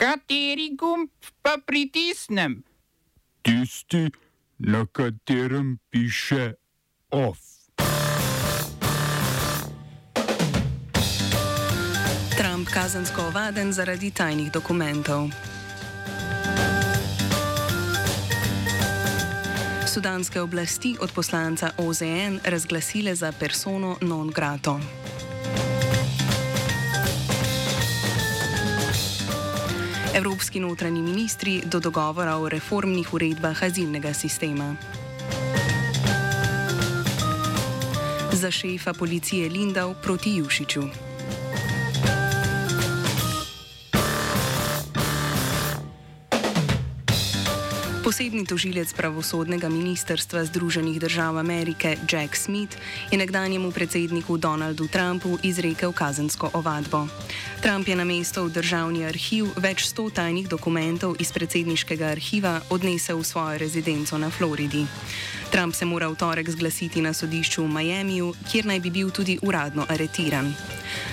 Kateri gumb pa pritisnem? Tisti, na katerem piše OF. Trump kazensko ovaden zaradi tajnih dokumentov. Sudanske oblasti od poslanca OZN razglasile za persono non grato. Evropski notranji ministri do dogovora o reformnih uredbah azilnega sistema. Za šefa policije Lindau proti Jušiču. Posebni tožilec pravosodnega ministrstva Združenih držav Amerike Jack Smith je nekdanjemu predsedniku Donaldu Trumpu izrekel kazensko ovadbo. Trump je na mesto v državni arhiv več sto tajnih dokumentov iz predsedniškega arhiva odnesel v svojo rezidenco na Floridi. Trump se mora v torek zglasiti na sodišču v Miamiju, kjer naj bi bil tudi uradno aretiran.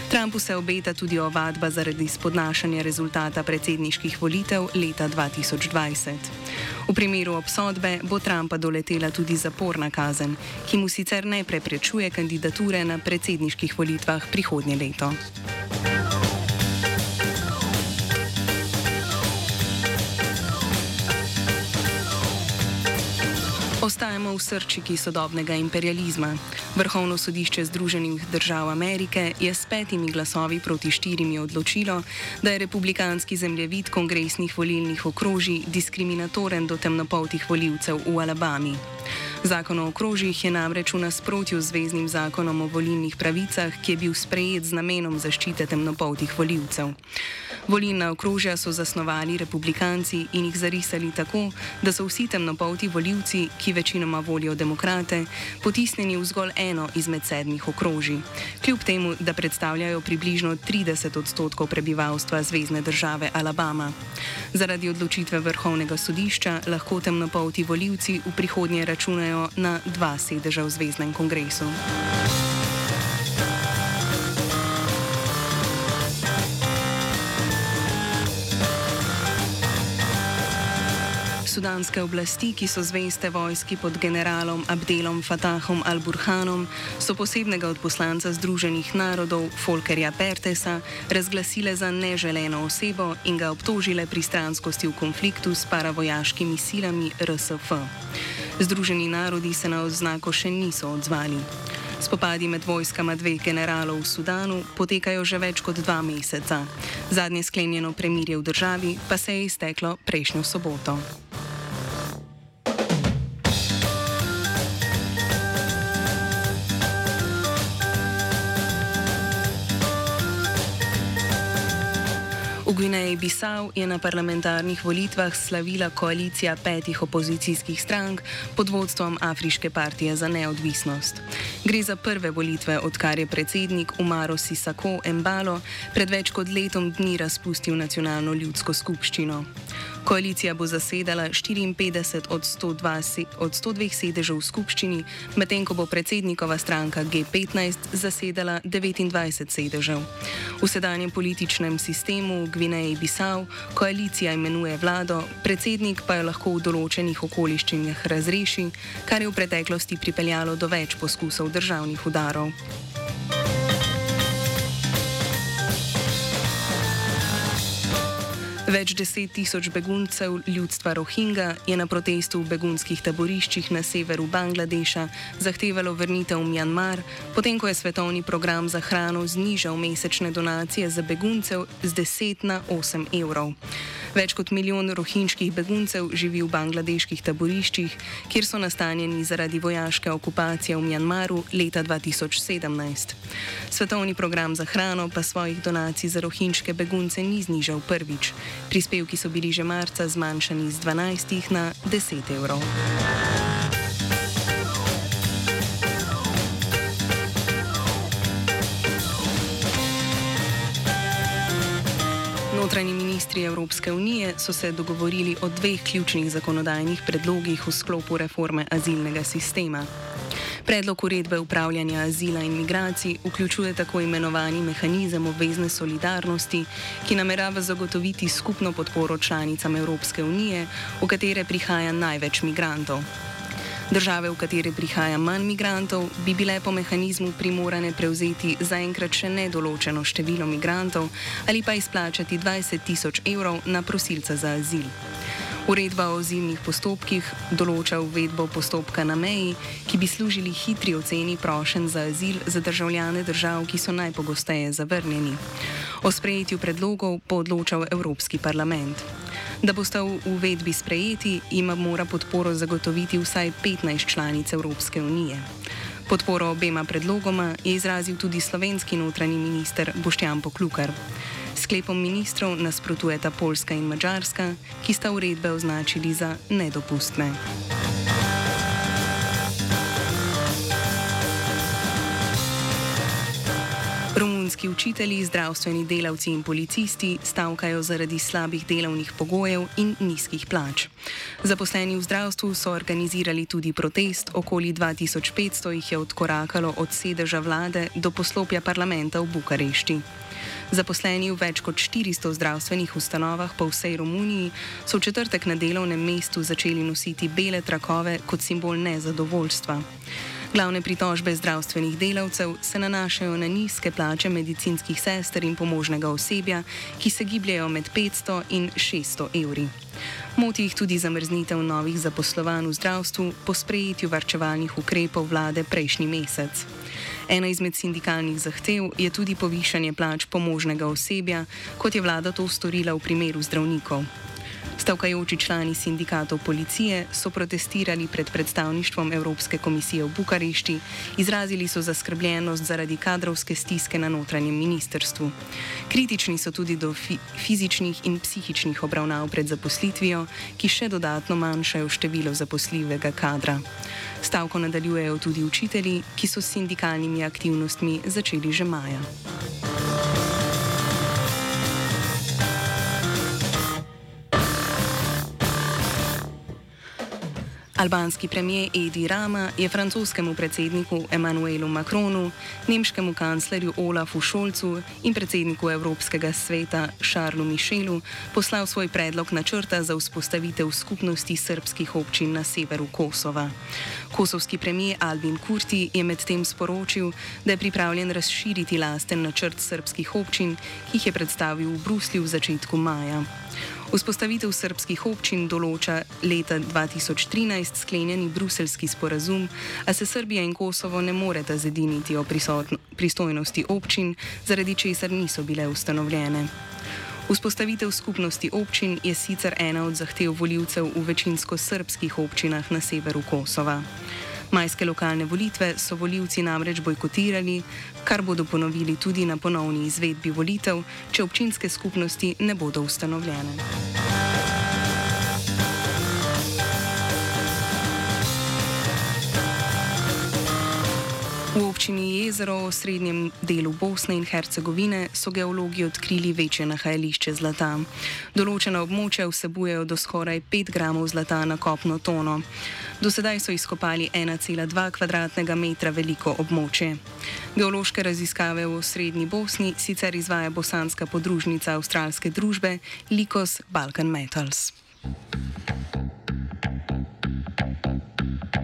Trumpu se obeta tudi ovadba zaradi spodnašanja rezultata predsedniških volitev leta 2020. V primeru obsodbe bo Trumpa doletela tudi zaporna kazen, ki mu sicer ne preprečuje kandidature na predsedniških volitvah prihodnje leto. Ostajamo v srčiki sodobnega imperializma. Vrhovno sodišče Združenih držav Amerike je s petimi glasovi proti štirimi odločilo, da je republikanski zemljevid kongresnih volilnih okrožij diskriminatoren do temnopoltih voljivcev v Alabami. Zakon o okrožjih je namreč v nasprotju z Zvezdnim zakonom o volilnih pravicah, ki je bil sprejet z namenom zaščite temnopoltih voljivcev. Volilna okrožja so zasnovali republikanci in jih zarisali tako, da so vsi temnopolti voljivci, ki večinoma volijo demokrate, potisnjeni v zgolj eno izmed sedmih okrožij. Kljub temu, da predstavljajo približno 30 odstotkov prebivalstva Zvezdne države Alabama. Zaradi odločitve vrhovnega sodišča lahko temnopolti voljivci v prihodnje računajo na dva sedeža v Zvezdnem kongresu. sudanske oblasti, ki so zveste vojski pod generalom Abdelom Fatahom al-Burhanom, so posebnega odposlanca Združenih narodov Folkerja Pertesa razglasile za neželeno osebo in ga obtožile pristranskosti v konfliktu s paravojaškimi silami RSF. Združeni narodi se na oznako še niso odzvali. Spopadi med vojskama dveh generalov v Sudanu potekajo že več kot dva meseca. Zadnje sklenjeno premirje v državi pa se je izteklo prejšnjo soboto. Gvineji Bisau je na parlamentarnih volitvah slavila koalicija petih opozicijskih strank pod vodstvom Afriške partije za neodvisnost. Gre za prve volitve, odkar je predsednik Umaro Sisako Embalo pred več kot letom dni razpustil nacionalno ljudsko skupščino. Koalicija bo zasedala 54 od 102, od 102 sedežev v skupščini, medtem ko bo predsednikova stranka G15 zasedala 29 sedežev. V sedanjem političnem sistemu v Gvineji Bisau koalicija imenuje vlado, predsednik pa jo lahko v določenih okoliščinah razreši, kar je v preteklosti pripeljalo do več poskusov državnih udarov. Več deset tisoč beguncev ljudstva Rohingja je na protestu v begunskih taboriščih na severu Bangladeša zahtevalo vrnitev v Mjanmar, potem ko je svetovni program za hrano znižal mesečne donacije za beguncev z 10 na 8 evrov. Več kot milijon rohinjskih beguncev živi v bangladeških taboriščih, kjer so nastanjeni zaradi vojaške okupacije v Mjanmaru leta 2017. Svetovni program za hrano pa svojih donacij za rohinjske begunce ni znižal prvič. Prispevki so bili že marca zmanjšani z 12 na 10 evrov. Notranji ministri Evropske unije so se dogovorili o dveh ključnih zakonodajnih predlogih v sklopu reforme azilnega sistema. Predlog uredbe upravljanja azila in migracij vključuje tako imenovani mehanizem obvezne solidarnosti, ki namerava zagotoviti skupno podporo članicam Evropske unije, v katere prihaja največ migrantov. Države, v katere prihaja manj migrantov, bi bile po mehanizmu primorane prevzeti zaenkrat še nedoločeno število migrantov ali pa izplačati 20 tisoč evrov na prosilca za azil. Uredba o azilnih postopkih določa uvedbo postopka na meji, ki bi služili hitri oceni prošen za azil za državljane držav, ki so najpogosteje zavrnjeni. O sprejetju predlogov bo odločal Evropski parlament. Da boste v uvedbi sprejeti, ima mora podporo zagotoviti vsaj 15 članic Evropske unije. Podporo obema predlogoma je izrazil tudi slovenski notranji minister Boštjan Poklukar. Sklepom ministrov nasprotujeta Poljska in Mačarska, ki sta uredbe označili za nedopustne. Romunski učitelji, zdravstveni delavci in policisti stavkajo zaradi slabih delovnih pogojev in nizkih plač. Zaposleni v zdravstvu so organizirali tudi protest, okoli 2500 jih je odkorakalo od sedeža vlade do poslopja parlamenta v Bukarešti. Zaposleni v več kot 400 zdravstvenih ustanovah po vsej Romuniji so v četrtek na delovnem mestu začeli nositi bele trakove kot simbol nezadovoljstva. Glavne pritožbe zdravstvenih delavcev se nanašajo na nizke plače medicinskih sester in pomožnega osebja, ki se gibljajo med 500 in 600 evri. Moti jih tudi zamrznitev novih zaposlovanj v zdravstvu po sprejetju varčevalnih ukrepov vlade prejšnji mesec. Ena izmed sindikalnih zahtev je tudi povišanje plač pomožnega osebja, kot je vlada to storila v primeru zdravnikov. Stavkajoči člani sindikatov policije so protestirali pred predstavništvom Evropske komisije v Bukarešti, izrazili so zaskrbljenost zaradi kadrovske stiske na notranjem ministrstvu. Kritični so tudi do fi fizičnih in psihičnih obravnav pred zaposlitvijo, ki še dodatno manjšajo število zaposljivega kadra. Stavko nadaljujejo tudi učitelji, ki so s sindikalnimi aktivnostmi začeli že maja. Albanski premijer Edi Rama je francoskemu predsedniku Emmanuelu Macronu, nemškemu kanclerju Olafu Scholzu in predsedniku Evropskega sveta Charlesu Michelu poslal svoj predlog načrta za vzpostavitev skupnosti srpskih občin na severu Kosova. Kosovski premijer Albin Kurti je medtem sporočil, da je pripravljen razširiti lasten načrt srpskih občin, ki jih je predstavil v Bruslju v začetku maja. Vzpostavitev srpskih občin določa leta 2013 sklenjeni bruselski sporazum, a se Srbija in Kosovo ne moreta zediniti o pristojnosti občin, zaradi česar niso bile ustanovljene. Vzpostavitev skupnosti občin je sicer ena od zahtev voljivcev v večinsko srpskih občinah na severu Kosova. Majske lokalne volitve so voljivci namreč bojkotirali, kar bodo ponovili tudi na ponovni izvedbi volitev, če občinske skupnosti ne bodo ustanovljene. V občini Jezero v srednjem delu Bosne in Hercegovine so geologi odkrili večje nahajališče zlata. Določena območja vsebujejo do skoraj 5 gramov zlata na kopno tono. Do sedaj so izkopali 1,2 kvadratnega metra veliko območje. Geološke raziskave v srednji Bosni sicer izvaja bosanska podružnica avstralske družbe Likos Balkan Metals.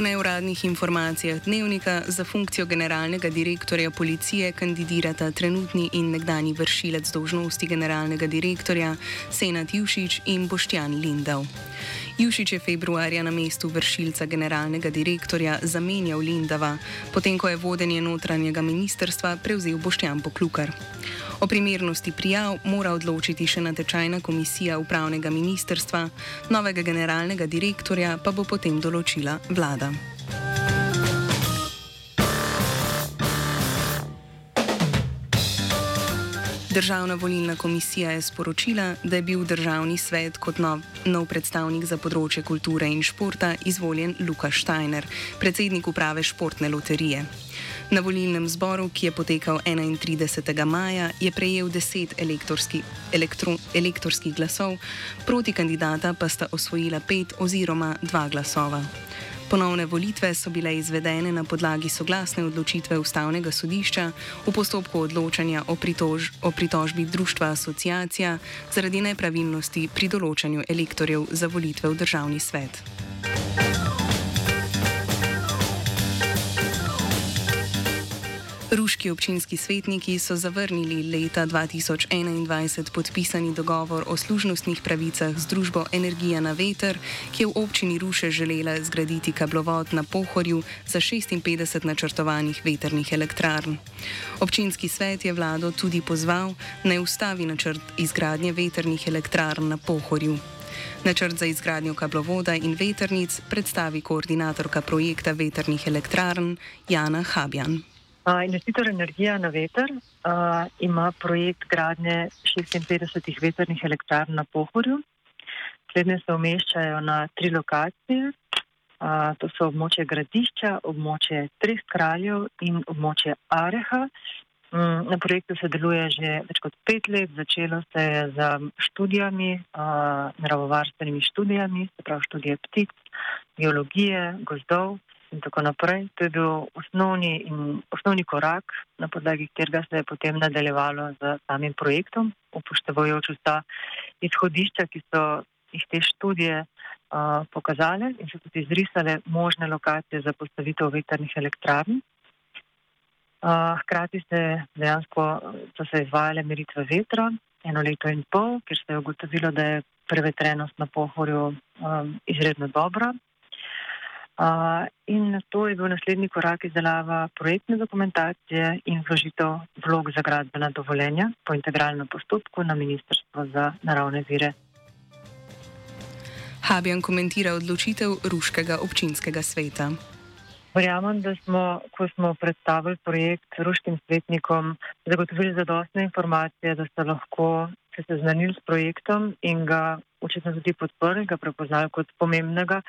Po neuradnih informacijah dnevnika za funkcijo generalnega direktorja policije kandidirata trenutni in nekdani vršilec dožnosti generalnega direktorja Senat Jušič in Boštjan Lindav. Jušič je februarja na mestu vršilca generalnega direktorja zamenjal Lindava, potem ko je vodenje notranjega ministerstva prevzel Boštjan Poklukar. O primernosti prijav mora odločiti še natečajna komisija upravnega ministerstva, novega generalnega direktorja pa bo potem določila vlada. Državna volilna komisija je sporočila, da je bil državni svet kot nov, nov predstavnik za področje kulture in športa izvoljen Luka Steiner, predsednik uprave športne loterije. Na volilnem zboru, ki je potekal 31. maja, je prejel 10 elektorski, elektro, elektorskih glasov, proti kandidata pa sta osvojila 5 oziroma 2 glasova. Ponovne volitve so bile izvedene na podlagi soglasne odločitve Ustavnega sodišča v postopku odločanja o, pritož, o pritožbi Društva Asociacija zaradi nepravilnosti pri določanju elektorjev za volitve v državni svet. Ruški občinski svetniki so zavrnili leta 2021 podpisani dogovor o služnostnih pravicah z družbo Energija na veter, ki je v občini Ruše želela zgraditi kablovod na Pohorju za 56 načrtovanih veternih elektrarn. Občinski svet je vlado tudi pozval, naj ustavi načrt izgradnje veternih elektrarn na Pohorju. Načrt za izgradnjo kablovoda in veternic predstavi koordinatorka projekta veternih elektrarn Jana Habjan. Investitor Energija na veter uh, ima projekt gradnje 56 veternih elektrarn na Pohorju. Slednje se umeščajo na tri lokacije. Uh, to so območje gradišča, območje Treh kraljev in območje Areha. Um, na projektu se deluje že več kot pet let. Začelo se je z študijami, uh, naravovarstvenimi študijami, se pravi študije ptic, geologije, gozdov in tako naprej. To je bil osnovni, in, osnovni korak, na podlagi katerega se je potem nadaljevalo z samim projektom, upoštevajoč vsa izhodišča, ki so jih te študije uh, pokazale in so tudi izrisale možne lokacije za postavitev veternih elektrarn. Uh, hkrati se dejansko so se izvajale meritve vetra eno leto in pol, ker se je ugotovilo, da je prevetrenost na pohorju um, izredno dobra, in to je bil naslednji korak izdelava projektne dokumentacije in vložitev vlog za gradbena dovoljenja po integralnem postopku na Ministrstvo za naravne vire. Habjan komentira odločitev Ruškega občinskega sveta. Verjamem, da smo, ko smo predstavili projekt ruškim svetnikom, zagotovili zadostne informacije, da so lahko se seznanili s projektom in ga očitno tudi podprli, ga prepoznali kot pomembnega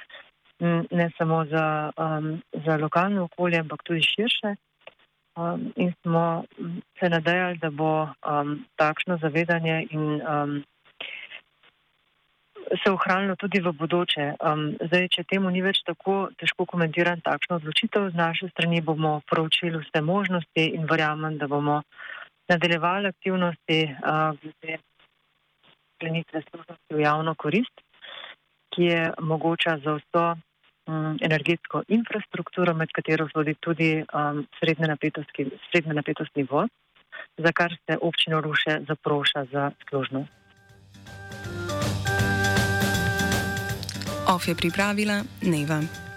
ne samo za, um, za lokalno okolje, ampak tudi širše. Um, in smo se nadejali, da bo um, takšno zavedanje in um, se ohranilo tudi v bodoče. Um, zdaj, če temu ni več tako, težko komentiram takšno odločitev. Z naše strani bomo proučili vse možnosti in verjamem, da bomo nadaljevali aktivnosti uh, glede sklenitve služnosti v javno korist, ki je mogoča za vso energetsko infrastrukturo, med katero vodi tudi um, srednje, napetosti, srednje napetostni vod, za kar se občino Ruše zaproša za služnost. OF je pripravila Neva.